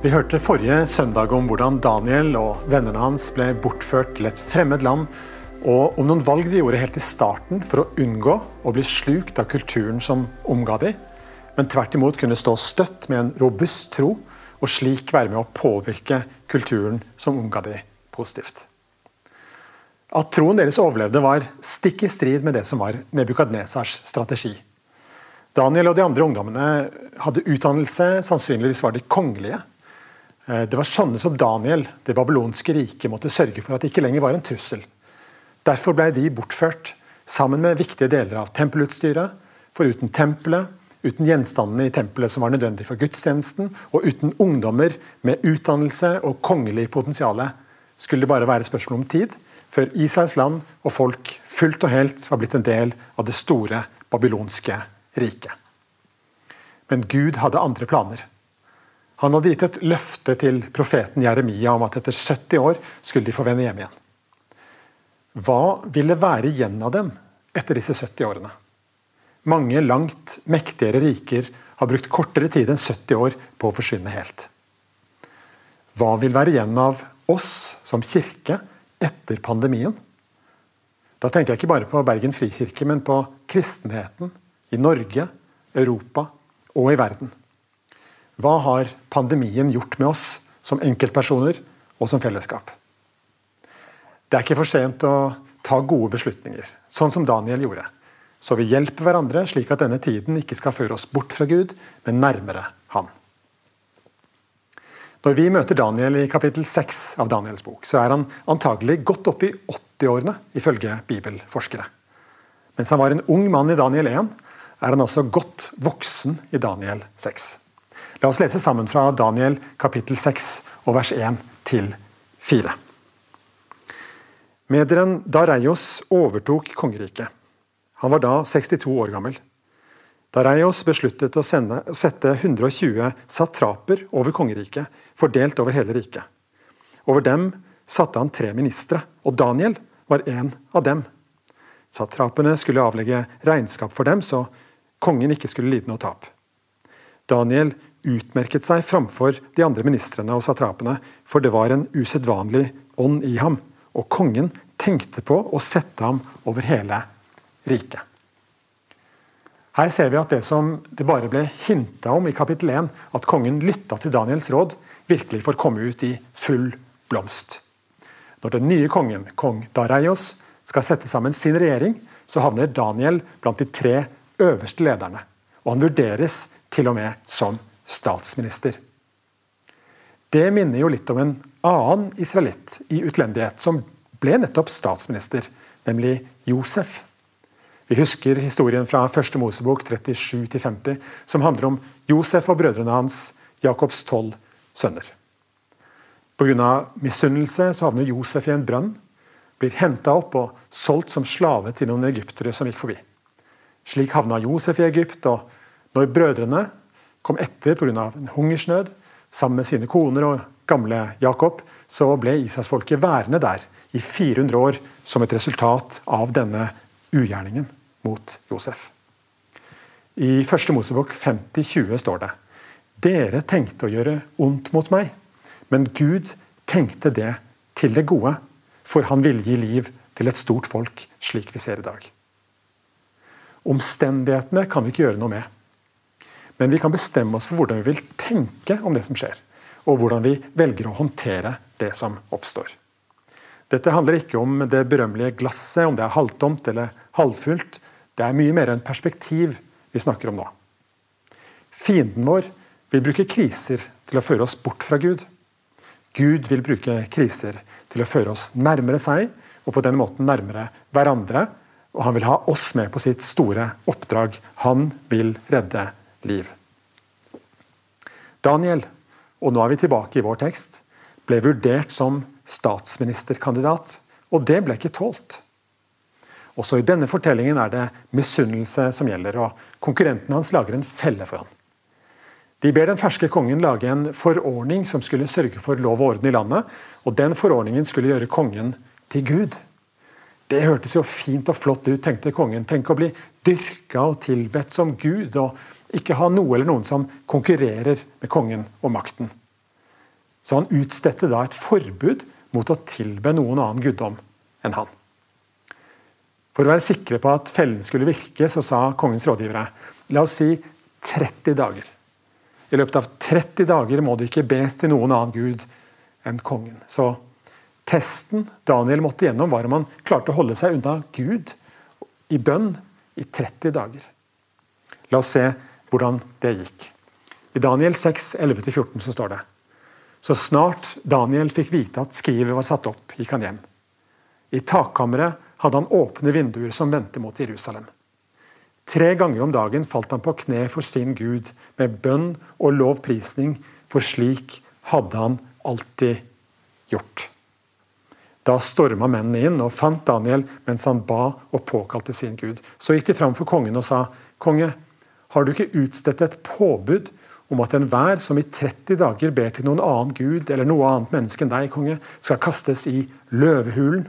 Vi hørte forrige søndag om hvordan Daniel og vennene hans ble bortført til et fremmed land, og om noen valg de gjorde helt i starten for å unngå å bli slukt av kulturen som omga de, men tvert imot kunne stå støtt med en robust tro, og slik være med å påvirke kulturen som omga de positivt. At troen deres overlevde, var stikk i strid med det som var Nebukadnesars strategi. Daniel og de andre ungdommene hadde utdannelse, sannsynligvis var de kongelige. Eh, det var sånne som Daniel det babylonske riket måtte sørge for at det ikke lenger var en trussel. Derfor ble de bortført sammen med viktige deler av tempelutstyret. For uten tempelet, uten gjenstandene i tempelet som var nødvendig for gudstjenesten, og uten ungdommer med utdannelse og kongelig potensial, skulle det bare være spørsmål om tid før Israels land og folk fullt og helt var blitt en del av det store babylonske riket. Men Gud hadde andre planer. Han hadde gitt et løfte til profeten Jeremia om at etter 70 år skulle de få vende hjem igjen. Hva ville være igjen av dem etter disse 70 årene? Mange langt mektigere riker har brukt kortere tid enn 70 år på å forsvinne helt. Hva vil være igjen av oss som kirke etter pandemien? Da tenker jeg ikke bare på Bergen frikirke, men på kristenheten i Norge, Europa og i verden. Hva har pandemien gjort med oss som enkeltpersoner og som fellesskap? Det er ikke for sent å ta gode beslutninger, sånn som Daniel gjorde. Så vi hjelper hverandre, slik at denne tiden ikke skal føre oss bort fra Gud, men nærmere Han. Når vi møter Daniel i kapittel 6 av Daniels bok, så er han antagelig godt opp i 80-årene, ifølge bibelforskere. Mens han var en ung mann i Daniel 1, er han også godt voksen i Daniel 6. La oss lese sammen fra Daniel kapittel 6 og vers 1 til 4. Mederen Dareios overtok kongeriket. Han var da 62 år gammel. Dareios besluttet å, sende, sette 120 satraper over kongeriket, fordelt over hele riket. Over dem satte han tre ministre, og Daniel var en av dem. Satrapene skulle avlegge regnskap for dem, så kongen ikke skulle lide noe tap. Daniel utmerket seg framfor de andre ministrene og satrapene, for det var en usedvanlig ånd i ham, og kongen tenkte på å sette ham over hele riket. Her ser vi at det som det bare ble hinta om i kapittel 1, at kongen lytta til Daniels råd, virkelig får komme ut i full blomst. Når den nye kongen, kong Dareios, skal sette sammen sin regjering, så havner Daniel blant de tre øverste lederne. Og han vurderes til og med som statsminister. Det minner jo litt om en annen israelitt i utlendighet, som ble nettopp statsminister, nemlig Josef. Vi husker historien fra første Mosebok 37-50, som handler om Josef og brødrene hans, Jakobs tolv sønner. Pga. misunnelse så havner Josef i en brønn, blir henta opp og solgt som slave til noen egyptere som gikk forbi. Slik havna Josef i Egypt, og når brødrene kom etter pga. en hungersnød. Sammen med sine koner og gamle Jakob så ble Israelsfolket værende der i 400 år som et resultat av denne ugjerningen mot Josef. I første Mosebok 50-20 står det Dere tenkte å gjøre ondt mot meg, men Gud tenkte det til det gode, for han ville gi liv til et stort folk, slik vi ser i dag. Omstendighetene kan vi ikke gjøre noe med. Men vi kan bestemme oss for hvordan vi vil tenke om det som skjer, og hvordan vi velger å håndtere det som oppstår. Dette handler ikke om det berømmelige glasset, om det er halvtomt eller halvfullt. Det er mye mer enn perspektiv vi snakker om nå. Fienden vår vil bruke kriser til å føre oss bort fra Gud. Gud vil bruke kriser til å føre oss nærmere seg, og på den måten nærmere hverandre. Og han vil ha oss med på sitt store oppdrag. Han vil redde liv. Daniel, og nå er vi tilbake i vår tekst, ble vurdert som statsministerkandidat, og det ble ikke tålt. Også i denne fortellingen er det misunnelse som gjelder, og konkurrenten hans lager en felle for ham. De ber den ferske kongen lage en forordning som skulle sørge for lov og orden i landet, og den forordningen skulle gjøre kongen til Gud. Det hørtes jo fint og flott ut, tenkte kongen. Tenk å bli dyrka og tilbedt som Gud, og ikke ha noe eller noen som konkurrerer med kongen og makten. Så han utstedte da et forbud mot å tilbe noen annen guddom enn han. For å være sikre på at fellen skulle virke, så sa kongens rådgivere la oss si 30 dager. I løpet av 30 dager må det ikke bes til noen annen gud enn kongen. Så testen Daniel måtte gjennom, var om han klarte å holde seg unna Gud i bønn i 30 dager. La oss se hvordan det gikk. I Daniel 6, 11-14 så står det Så snart Daniel fikk vite at skrivet var satt opp, gikk han hjem. I takkammeret hadde han åpne vinduer som vendte mot Jerusalem. Tre ganger om dagen falt han på kne for sin Gud med bønn og lovprisning, for slik hadde han alltid gjort. Da storma mennene inn og fant Daniel mens han ba og påkalte sin Gud. Så gikk de fram for kongen og sa, Konge, har du ikke utstedt et påbud om at enhver som i 30 dager ber til noen annen gud eller noe annet menneske enn deg, konge, skal kastes i løvehulen?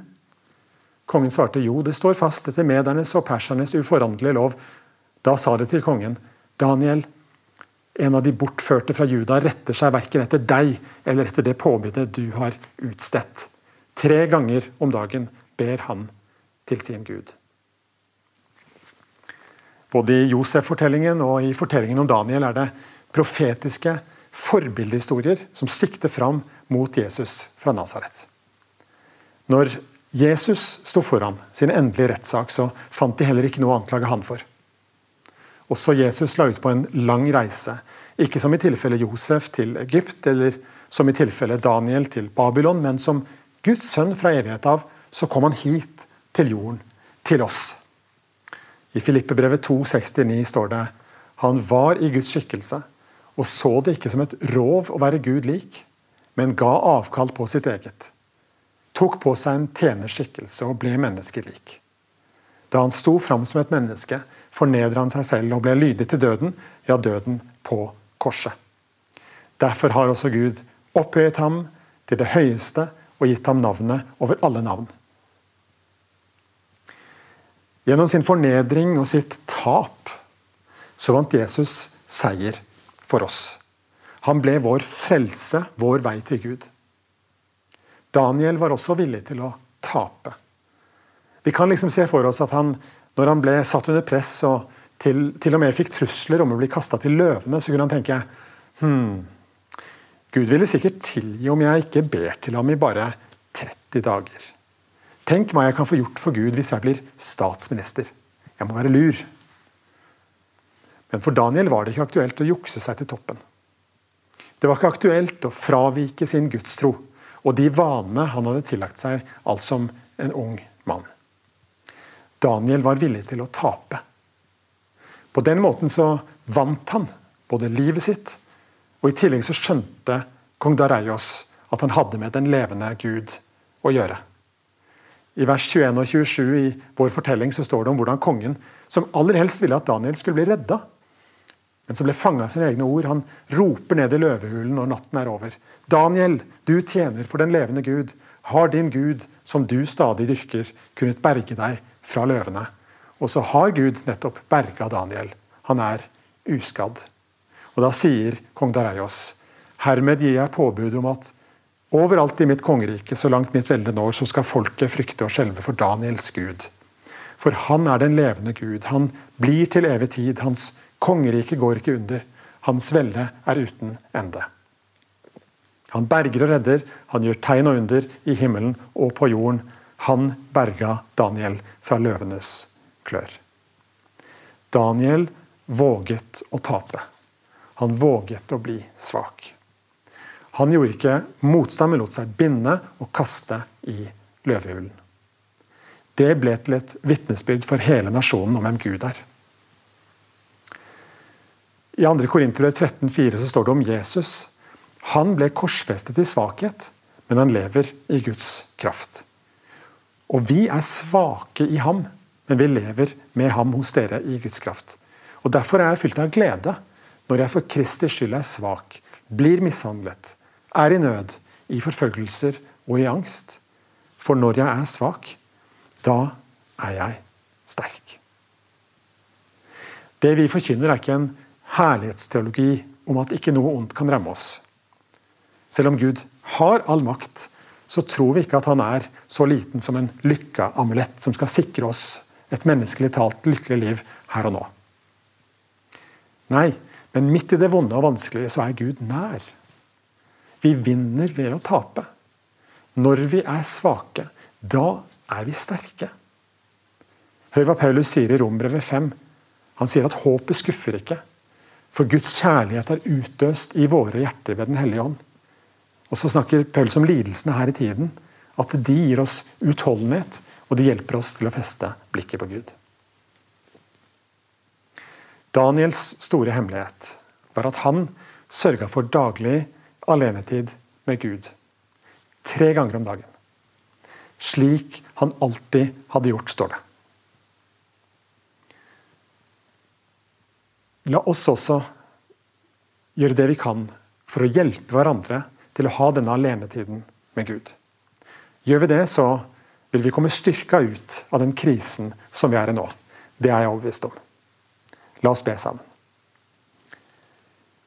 Kongen svarte jo, det står fast etter medernes og persernes uforanderlige lov. Da sa det til kongen, Daniel, en av de bortførte fra Juda retter seg verken etter deg eller etter det påbudet du har utstedt. Tre ganger om dagen ber han til sin Gud. Både i Josef-fortellingen og i fortellingen om Daniel er det profetiske forbildehistorier som sikter fram mot Jesus fra Nasaret. Når Jesus sto foran sin endelige rettssak, så fant de heller ikke noe å anklage han for. Også Jesus la ut på en lang reise, ikke som i tilfelle Josef til Egypt, eller som i tilfelle Daniel til Babylon, men som Guds sønn fra evighet av, så kom han hit til jorden, til oss. I Filippebrevet 2,69 står det han var i Guds skikkelse og så det ikke som et rov å være Gud lik, men ga avkall på sitt eget. Tok på seg en tjenerskikkelse og ble menneskelik. Da han sto fram som et menneske, fornedra han seg selv og ble lydig til døden, ja, døden på korset. Derfor har også Gud opphøyet ham til det høyeste og gitt ham navnet over alle navn. Gjennom sin fornedring og sitt tap så vant Jesus seier for oss. Han ble vår frelse, vår vei til Gud. Daniel var også villig til å tape. Vi kan liksom se for oss at han, når han ble satt under press og til, til og med fikk trusler om å bli kasta til løvene, så kunne han tenke hm, Gud ville sikkert tilgi om jeg ikke ber til ham i bare 30 dager. Tenk hva jeg kan få gjort for Gud hvis jeg blir statsminister. Jeg må være lur. Men for Daniel var det ikke aktuelt å jukse seg til toppen. Det var ikke aktuelt å fravike sin gudstro og de vanene han hadde tillagt seg alt som en ung mann. Daniel var villig til å tape. På den måten så vant han både livet sitt, og i tillegg så skjønte kong Dareios at han hadde med den levende Gud å gjøre. I vers 21 og 27 i vår fortelling så står det om hvordan kongen, som aller helst ville at Daniel skulle bli redda, men som ble fanga av sine egne ord, han roper ned i løvehulen når natten er over. Daniel, du tjener for den levende Gud. Har din Gud, som du stadig dyrker, kunnet berge deg fra løvene? Og så har Gud nettopp berga Daniel. Han er uskadd. Og da sier kong Dareios, hermed gir jeg påbud om at overalt i mitt kongerike, så langt mitt velde når, så skal folket frykte og skjelve for Daniels Gud. For han er den levende Gud. Han blir til evig tid. Hans kongerike går ikke under. Hans velde er uten ende. Han berger og redder, han gjør tegn og under i himmelen og på jorden. Han berga Daniel fra løvenes klør. Daniel våget å tape. Han våget å bli svak. Han gjorde ikke motstand, men lot seg binde og kaste i løvehulen. Det ble til et vitnesbyrd for hele nasjonen om hvem Gud er. I 2. Korinterbrev 13,4 står det om Jesus. Han ble korsfestet i svakhet, men han lever i Guds kraft. Og vi er svake i ham, men vi lever med ham hos dere i Guds kraft. Og Derfor er jeg fylt av glede når jeg for Kristi skyld er svak, blir mishandlet, er i nød, i forfølgelser og i angst. For når jeg er svak, da er jeg sterk. Det vi forkynner, er ikke en herlighetsteologi om at ikke noe ondt kan ramme oss. Selv om Gud har all makt, så tror vi ikke at han er så liten som en lykkeamulett som skal sikre oss et menneskelig talt lykkelig liv her og nå. Nei, men midt i det vonde og vanskelige så er Gud nær. Vi vinner ved å tape. Når vi er svake, da er vi sterke. Hør hva Paulus sier i Rombrevet 5. Han sier at håpet skuffer ikke. For Guds kjærlighet er utøst i våre hjerter ved Den hellige ånd. Og så snakker Paulus om lidelsene her i tiden. At de gir oss utholdenhet, og de hjelper oss til å feste blikket på Gud. Daniels store hemmelighet var at han sørga for daglig alenetid med Gud. Tre ganger om dagen. Slik han alltid hadde gjort, står det. La oss også gjøre det vi kan for å hjelpe hverandre til å ha denne alenetiden med Gud. Gjør vi det, så vil vi komme styrka ut av den krisen som vi er i nå. Det er jeg overbevist om. La oss be sammen.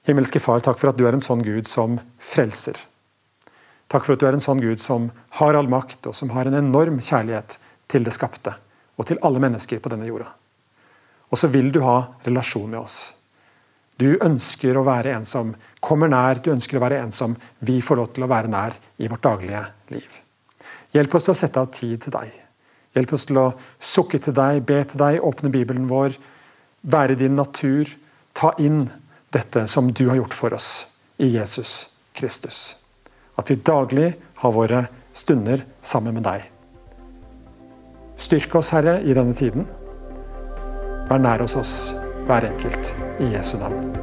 Himmelske Far, takk for at du er en sånn Gud som frelser. Takk for at du er en sånn Gud som har all makt, og som har en enorm kjærlighet til det skapte, og til alle mennesker på denne jorda. Og så vil du ha relasjon med oss. Du ønsker å være en som kommer nær, du ønsker å være en som vi får lov til å være nær i vårt daglige liv. Hjelp oss til å sette av tid til deg. Hjelp oss til å sukke til deg, be til deg, åpne Bibelen vår, være i din natur. Ta inn dette som du har gjort for oss i Jesus Kristus. At vi daglig har våre stunder sammen med deg. Styrk oss, Herre, i denne tiden. Vær nær hos oss, hver enkelt, i Jesu navn.